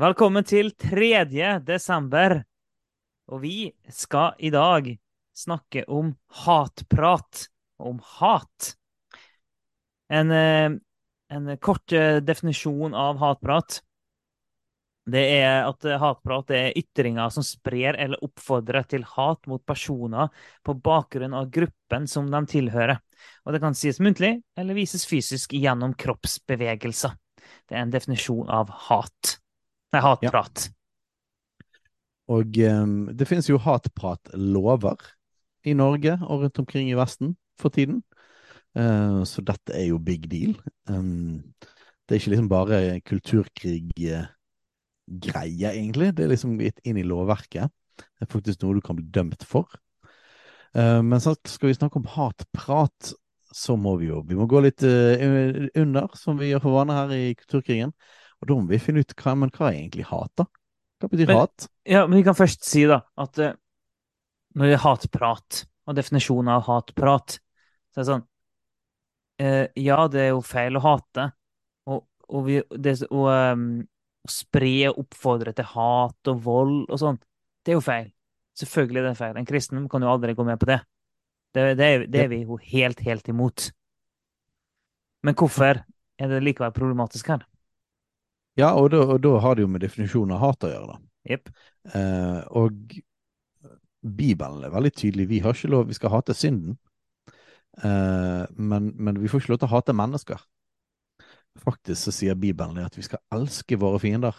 Velkommen til 3. desember. Og vi skal i dag snakke om hatprat. Om hat. En, eh, en kort eh, definisjon av hatprat. Det er at hatprat er ytringer som sprer eller oppfordrer til hat mot personer på bakgrunn av gruppen som de tilhører. Og det kan sies muntlig eller vises fysisk gjennom kroppsbevegelser. Det er en definisjon av hat. Nei, hatprat. Ja. Og um, det finnes jo hatpratlover i Norge og rundt omkring i Vesten for tiden. Uh, så dette er jo big deal. Um, det er ikke liksom bare kulturkrig-greie, egentlig. Det er liksom gitt inn i lovverket. Det er faktisk noe du kan bli dømt for. Uh, men så skal vi snakke om hatprat, så må vi jo Vi må gå litt uh, under, som vi gjør for vane her i kulturkrigen. Og da må vi finne ut hva, men hva er egentlig hat, da? Hva betyr Men- hat? Ja, men vi kan først si da at uh, når det er hatprat, og definisjonen av hatprat, så er det sånn uh, Ja, det er jo feil å hate, og, og, vi, det, og um, spre og oppfordre til hat og vold og sånn, det er jo feil. Selvfølgelig er det feil. En kristen kan jo aldri gå med på det. Det, det, er, det er vi jo helt, helt imot. Men hvorfor er det likevel problematisk her? Ja, og da, og da har det jo med definisjonen av hat å gjøre, da. Yep. Eh, og Bibelen er veldig tydelig. Vi har ikke lov, vi skal hate synden. Eh, men, men vi får ikke lov til å hate mennesker. Faktisk så sier Bibelen at vi skal elske våre fiender.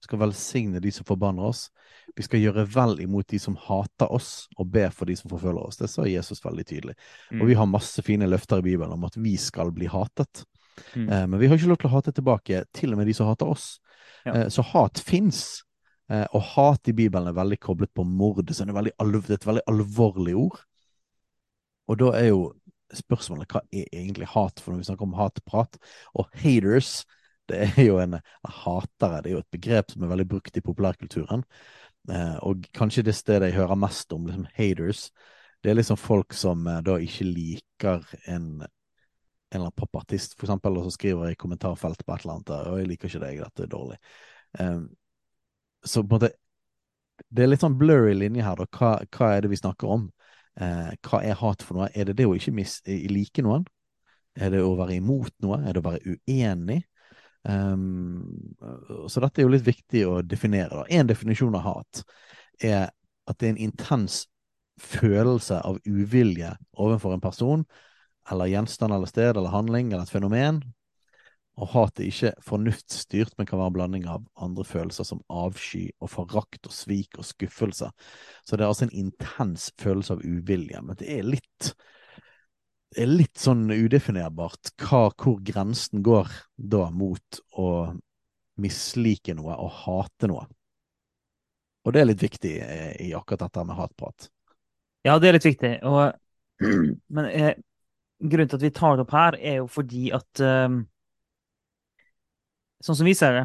Vi skal velsigne de som forbanner oss. Vi skal gjøre vel imot de som hater oss, og be for de som forfølger oss. Det sa Jesus veldig tydelig. Og vi har masse fine løfter i Bibelen om at vi skal bli hatet. Mm. Eh, men vi har ikke lov til å hate tilbake, til og med de som hater oss. Ja. Eh, så hat fins. Eh, og hat i Bibelen er veldig koblet på mord. Så det er, veldig et veldig alvorlig ord. Og da er jo spørsmålet hva er egentlig hat, for når vi snakker om hatprat. Og haters, det er jo en hatere, det er jo et begrep som er veldig brukt i populærkulturen. Eh, og kanskje det stedet jeg hører mest om liksom haters, det er liksom folk som eh, da ikke liker en en eller annen popartist, for eksempel, og så skriver i kommentarfelt på et eller annet der, og jeg liker ikke deg, dette er dårlig. Um, så på en måte Det er litt sånn blurry linje her, da. Hva, hva er det vi snakker om? Uh, hva er hat for noe? Er det det å ikke mis like noen? Er det å være imot noe? Er det å være uenig? Um, så dette er jo litt viktig å definere. da. En definisjon av hat er at det er en intens følelse av uvilje overfor en person eller gjenstand eller sted eller handling eller et fenomen. Og hat er ikke fornuftsstyrt, men kan være en blanding av andre følelser som avsky og forakt og svik og skuffelse. Så det er altså en intens følelse av uvilje. Men det er litt det er litt sånn udefinerbart hva, hvor grensen går da mot å mislike noe og hate noe. Og det er litt viktig eh, i akkurat dette med hatprat. Ja, det er litt viktig. Og, men eh, grunnen til at vi tar det opp her, er jo fordi at eh, Sånn som vi ser det,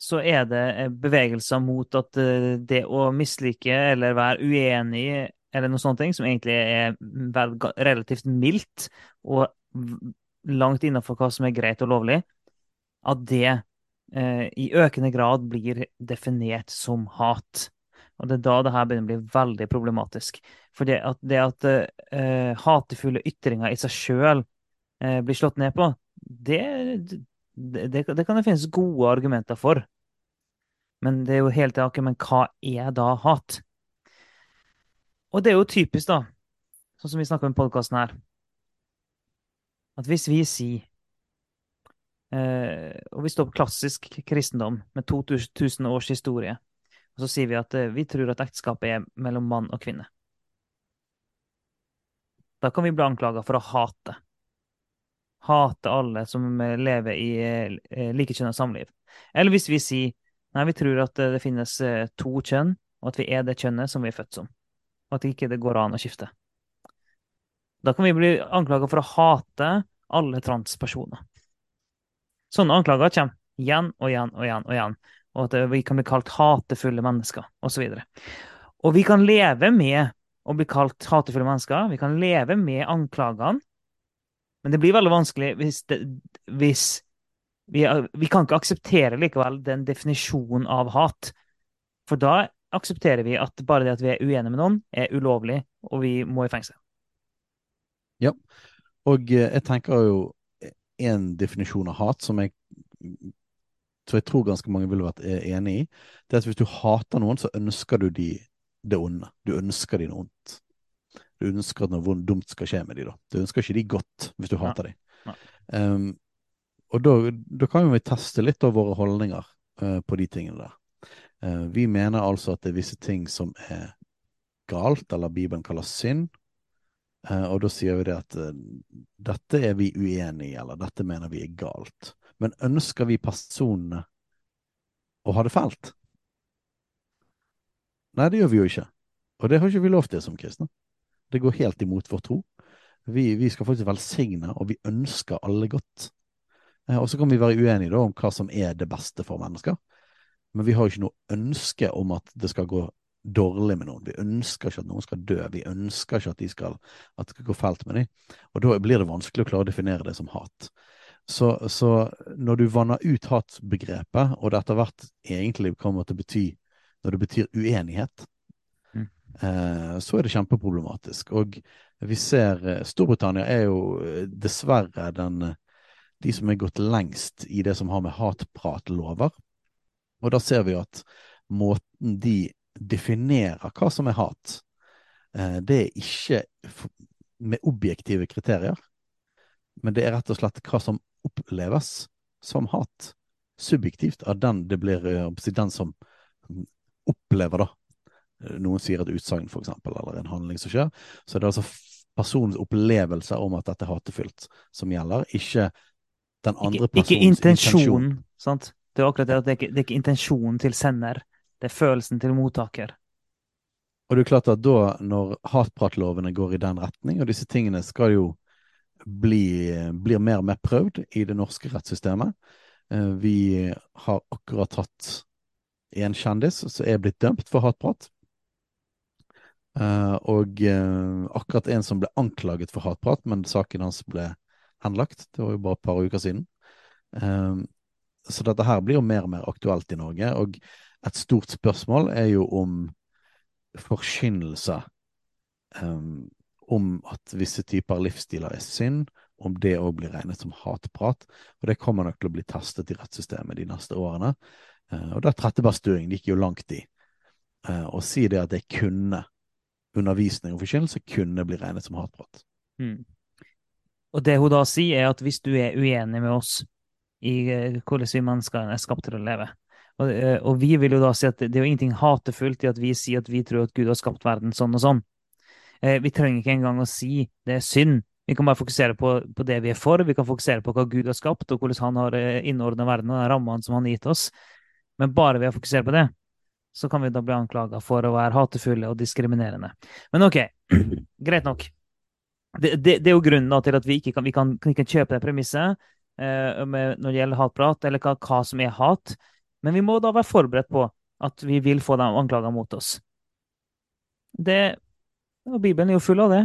så er det eh, bevegelser mot at eh, det å mislike eller være uenig eller noe sånt, som egentlig er relativt mildt og langt innenfor hva som er greit og lovlig, at det eh, i økende grad blir definert som hat. Og det er da det her begynner å bli veldig problematisk. For det at, det at uh, hatefulle ytringer i seg sjøl uh, blir slått ned på, det, det, det, kan det finnes gode argumenter for. Men det er jo helt til men hva er da hat? Og det er jo typisk, da, sånn som vi snakker om i podkasten her, at hvis vi sier Uh, Og vi står på klassisk kristendom med 2000 års historie, og så sier vi at eh, vi tror at ekteskapet er mellom mann og kvinne. Da kan vi bli anklaga for å hate. hate alle som lever i likekjønna likekjønnet samliv. Eller hvis vi sier nei, vi tror at det finnes eh, to kjønn, og at vi er det kjønnet som vi er født som. Og at ikke det går an å skifte. Da kan vi bli anklaga for å hate alle transpersoner. Sånne anklager kommer igjen og igjen og igjen. Og igjen. Og at vi kan bli kalt hatefulle mennesker, osv. Og, og vi kan leve med å bli kalt hatefulle mennesker. Vi kan leve med anklagene. Men det blir veldig vanskelig hvis, det, hvis vi, vi, kan ikke akseptere likevel den definisjonen av hat. For da aksepterer vi at bare det at vi er uenige med noen, er ulovlig, og vi må i fengsel. Ja, og eh, jeg tenker jo en definisjon av hat som jeg så jeg tror ganske mange ville vært enig i, det er at hvis du hater noen, så ønsker du de det onde. Du ønsker de noe ondt. Du ønsker at noe dumt skal skje med de da. Du ønsker ikke de godt hvis du hater ja. de. Um, og da, da, kan vi teste litt av våre holdninger uh, på de tingene der. Uh, vi mener altså at det er visse ting som er galt, eller Bibelen kaller synd, Uh, og da sier vi det at dette er vi uenig i, eller dette mener vi er galt. Men ønsker vi personene å ha det fælt? Nei, det gjør vi jo ikke. Og det har ikke vi lov til som kristne. Det går helt imot vår tro. Vi, vi skal faktisk velsigne, og vi ønsker alle godt. Uh, og så kan vi være uenige da, om hva som er det beste for mennesker. Men vi har ikke noe ønske om at det skal gå dårlig med noen. Vi ønsker ikke at noen skal dø. Vi ønsker ikke at, de skal, at det skal gå fælt med dem. Og da blir det vanskelig å klare å definere det som hat. Så, så når du vanner ut hatbegrepet, og det etter hvert egentlig kommer til å bety når det betyr uenighet, mm. eh, så er det kjempeproblematisk. Og vi ser eh, Storbritannia er jo eh, dessverre den de som er gått lengst i det som har med hatpratlover. Og da ser vi at måten de definerer hva som er hat, eh, det er ikke med objektive kriterier, men det er rett og slett hva som oppleves som hat. Subjektivt av den det blir eh, den som opplever, da. Noen sier et utsagn, for eksempel, eller en handling som skjer. Så det er altså personens opplevelse om at dette er hatefylt, som gjelder, ikke den andre ikke, ikke intensjon. Sant? Det er akkurat det at det er ikke, det er ikke intensjonen til sender det er følelsen til mottaker. Og det er klart at da, når hatpratlovene går i den retning, og disse tingene skal jo bli blir mer og mer prøvd i det norske rettssystemet eh, Vi har akkurat hatt en kjendis som er blitt dømt for hatprat. Eh, og eh, akkurat en som ble anklaget for hatprat, men saken hans ble henlagt. Det var jo bare et par uker siden. Så dette her blir jo mer og mer aktuelt i Norge. og et stort spørsmål er jo om forkynnelse um, om at visse typer livsstiler er synd, om det òg blir regnet som hatprat. Og det kommer nok til å bli testet i rettssystemet de neste årene. Uh, og da Trettebergstuen gikk jo langt i uh, å si det at det kunne undervisning og forkynnelse kunne bli regnet som hatprat. Mm. Og det hun da sier, er at hvis du er uenig med oss i uh, hvordan vi mennesker er skapt til å leve, og, eh, og, vi vil jo da si at det er jo ingenting hatefullt i at vi sier at vi tror at Gud har skapt verden sånn og sånn. Eh, vi trenger ikke engang å si det er synd. Vi kan bare fokusere på, på, det vi er for. Vi kan fokusere på hva Gud har skapt, og hvordan han har eh, innordna verden og rammene som han har gitt oss. Men bare ved å fokusere på det, så kan vi da bli anklaga for å være hatefulle og diskriminerende. Men OK, greit nok. Det, det, det er jo grunnen da, til at vi ikke kan, vi kan, kan ikke kjøpe det premisset eh, når det gjelder hatprat, eller hva, hva som er hat. Men vi må da være forberedt på at vi vil få de anklagene mot oss. Det, og Bibelen er jo full av det.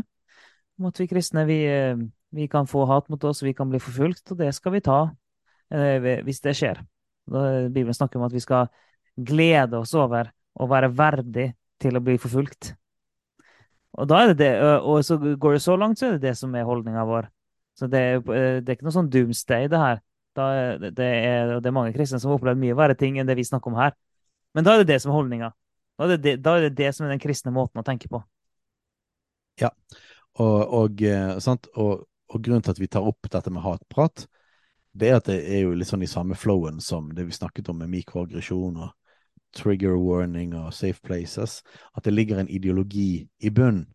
Om at vi kristne vi, eh, vi, kan få hat mot oss, vi kan bli forfulgt, og det skal vi ta eh, hvis det skjer. Bibelen snakker om at vi skal glede oss over å være verdig til å bli forfulgt. Og, da er det det, og så går det så langt, så er det det som er holdninga vår. Så det, det, er ikke noe sånn doomsday, det her. Da, det, er, det er mange kristne som har opplevd mye verre ting enn det vi snakker om her. Men da er det det som er holdninga. Da er da er det det som er den kristne måten å tenke på. Ja, og, og, eh, og, og grunnen til at vi tar opp dette med hatprat, det er at det er jo litt sånn i samme flowen som det vi snakket om med mikroaggresjon og trigger warning og safe places. At det ligger en ideologi i bunnen.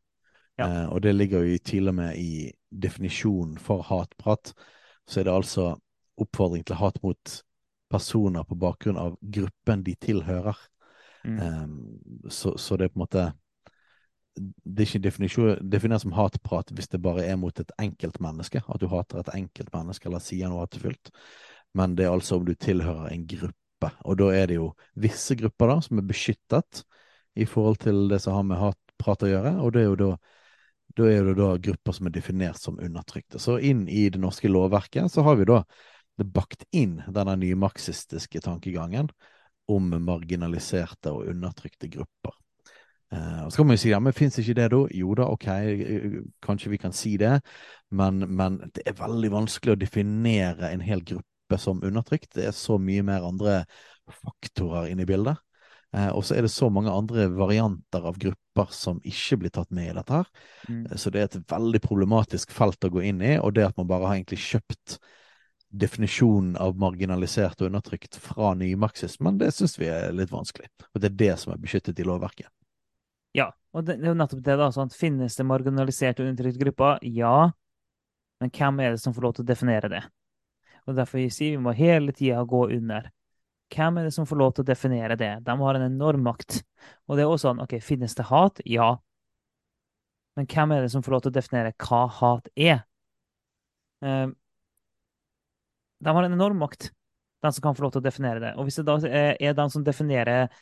Ja. Eh, og det ligger jo til og med i definisjonen for hatprat så er det altså oppfordring til hat mot personer på bakgrunn av gruppen de tilhører. Mm. Eh, så, så det er på en måte Det er ikke definert som hatprat hvis det bare er mot et enkeltmenneske, at du hater et enkeltmenneske eller sier noe hatefullt, men det er altså om du tilhører en gruppe. Og da er det jo visse grupper da som er beskyttet i forhold til det som har med hatprat å gjøre, og det er jo da da er det da grupper som er definert som undertrykte. Så inn i det norske lovverket så har vi da bakt inn denne nymarxistiske tankegangen om marginaliserte og undertrykte grupper. Og så kan man jo si ja, men fins ikke det da? Jo da, ok, kanskje vi kan si det, men, men, det er veldig vanskelig å definere en hel gruppe som undertrykt. Det er så mye mer andre faktorer inne i bildet. Uh, og så er det så mange andre varianter av grupper som ikke blir tatt med i dette her. Mm. Så det er et veldig problematisk felt å gå inn i, og det at man bare har egentlig kjøpt definisjonen av marginalisert og undertrykt fra nymarxismen, det syns vi er litt vanskelig. Og det er det som er beskyttet i lovverket. Ja, og det, det er jo nettopp det, da. sånn Finnes det marginaliserte og undertrykte grupper? Ja. Men hvem er det som får lov til å definere det? Og Derfor sier vi må hele tida gå under. Hvem er det som får lov til å definere det? De har en enorm makt. Og det er også sånn, ok, Finnes det hat? Ja. Men hvem er det som får lov til å definere hva hat er? Eh, de har en enorm makt, den som kan få lov til å definere det. Og hvis det da er den som definerer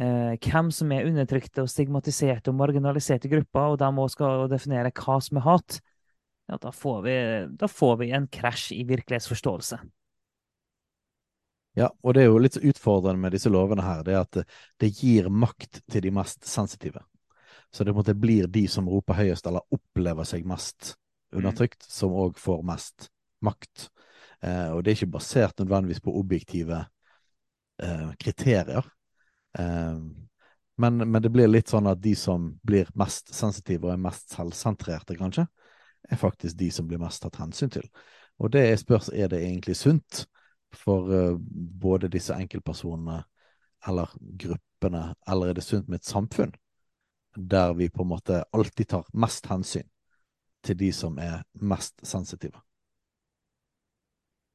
eh, hvem som er undertrykte og stigmatiserte og marginaliserte grupper, og de også skal definere hva som er hat, ja, da får vi, da får vi en krasj i virkelighetsforståelse. Ja, og det er jo litt utfordrende med disse lovene her, det er at det, gir makt til de mest sensitive. Så det måte, blir de som roper høyest eller opplever seg mest undertrykt, mm. som òg får mest makt. Eh, og det er ikke basert nødvendigvis på objektive eh, kriterier. Eh, men, men, det blir litt sånn at de som blir mest sensitive og er mest selvsentrerte, kanskje, er faktisk de som blir mest tatt hensyn til. Og det spørs er det egentlig sunt for uh, både disse enkeltpersonene eller gruppene, eller er det sunt med et samfunn der vi på en måte alltid tar mest hensyn til de som er mest sensitive?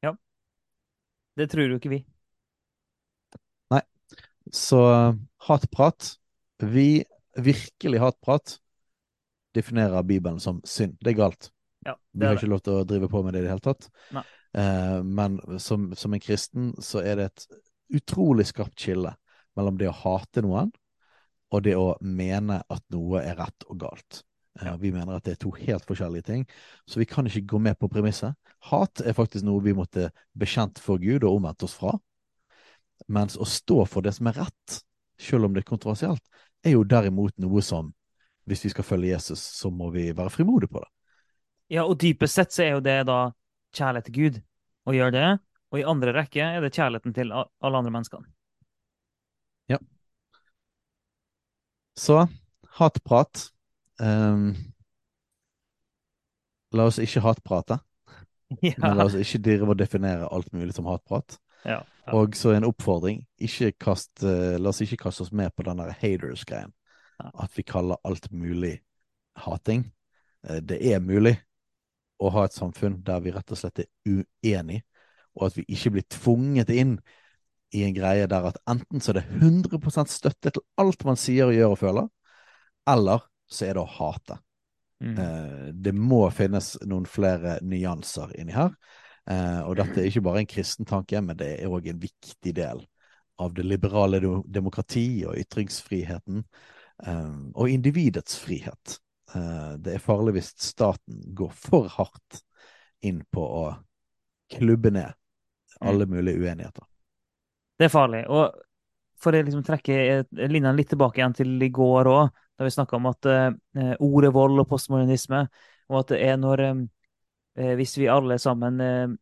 Ja. Det tror jo ikke vi. Så uh, hatprat Vi virkelig hatprat definerer Bibelen som synd. Det er galt. Ja, det vi har ikke lov til å drive på med det i det hele tatt. Eh, men som, som, en kristen så er det et utrolig skarpt skille mellom det å hate noen og det å mene at noe er rett og galt. Eh, vi mener at det er to helt forskjellige ting, så vi kan ikke gå med på premisset. Hat er faktisk noe vi måtte bekjent for Gud og omvendt oss fra. Mens å stå for det som er rett, selv om det er kontroversielt, er jo derimot noe som hvis vi skal følge Jesus, så må vi være frimodige på det. Ja, og dypest sett så er jo det da kjærlighet til Gud å gjøre det, og i andre rekke er det kjærligheten til alle andre menneskene. Ja. Så hatprat um, La oss ikke hatprate. Ja. Men la oss ikke drive og definere alt mulig som hatprat. Ja, ja. Og så en oppfordring. Kast, uh, la oss ikke kaste oss med på den der haters-greien. At vi kaller alt mulig hating. Uh, det er mulig, å ha et samfunn der vi rett og slett er uenige, og at vi ikke blir tvunget inn i en greie der at enten så er det 100 støtte til alt man sier og gjør og føler, eller så er det å hate. Mm. Eh, det må finnes noen flere nyanser inni her. Eh, og dette er ikke bare en kristen tanke, men det er òg en viktig del av det liberale demokrati og ytringsfriheten eh, og individets frihet. Eh, det er farlig hvis staten går for hardt inn på å klubbe ned alle mm. mulige uenigheter. Det er farlig. Og for å liksom trekke linjene litt tilbake igjen til i går òg, da vi snakka om at ordet vold og postmodernisme, og at det er når Hvis vi alle sammen uh,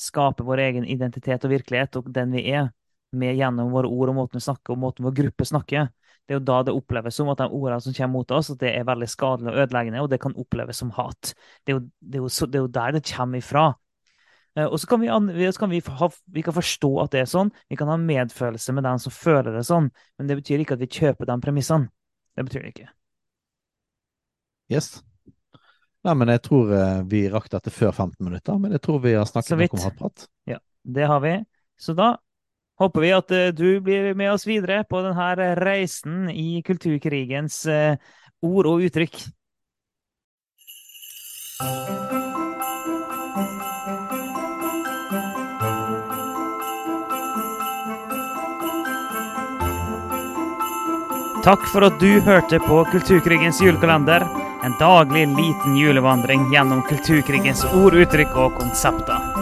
skaper vår egen identitet og virkelighet, og den vi er, med gjennom våre ord og måten vi snakker og måten vår gruppe snakker, det er jo da det oppleves som at de ordene som kommer mot oss, at det er veldig skadelig og ødeleggende, og det kan oppleves som hat. Det er jo, det er jo, det er jo der det kommer ifra. Eh, og så kan, vi, kan vi, ha, vi kan forstå at det er sånn, vi kan ha medfølelse med den som føler det sånn, men det betyr ikke at vi kjøper de premissene. Det betyr det ikke. Yes. Nei, men jeg tror eh, vi rakk dette før 15 minutter, men jeg tror vi har snakket nok om hatprat. Ja, det har vi. Så da håper vi at eh, du blir med oss videre på denne reisen i kulturkrigens eh, ord og uttrykk. Takk for at du hørte på Kulturkrigens julekalender. En daglig liten julevandring gjennom kulturkrigens ord, uttrykk og konsepter.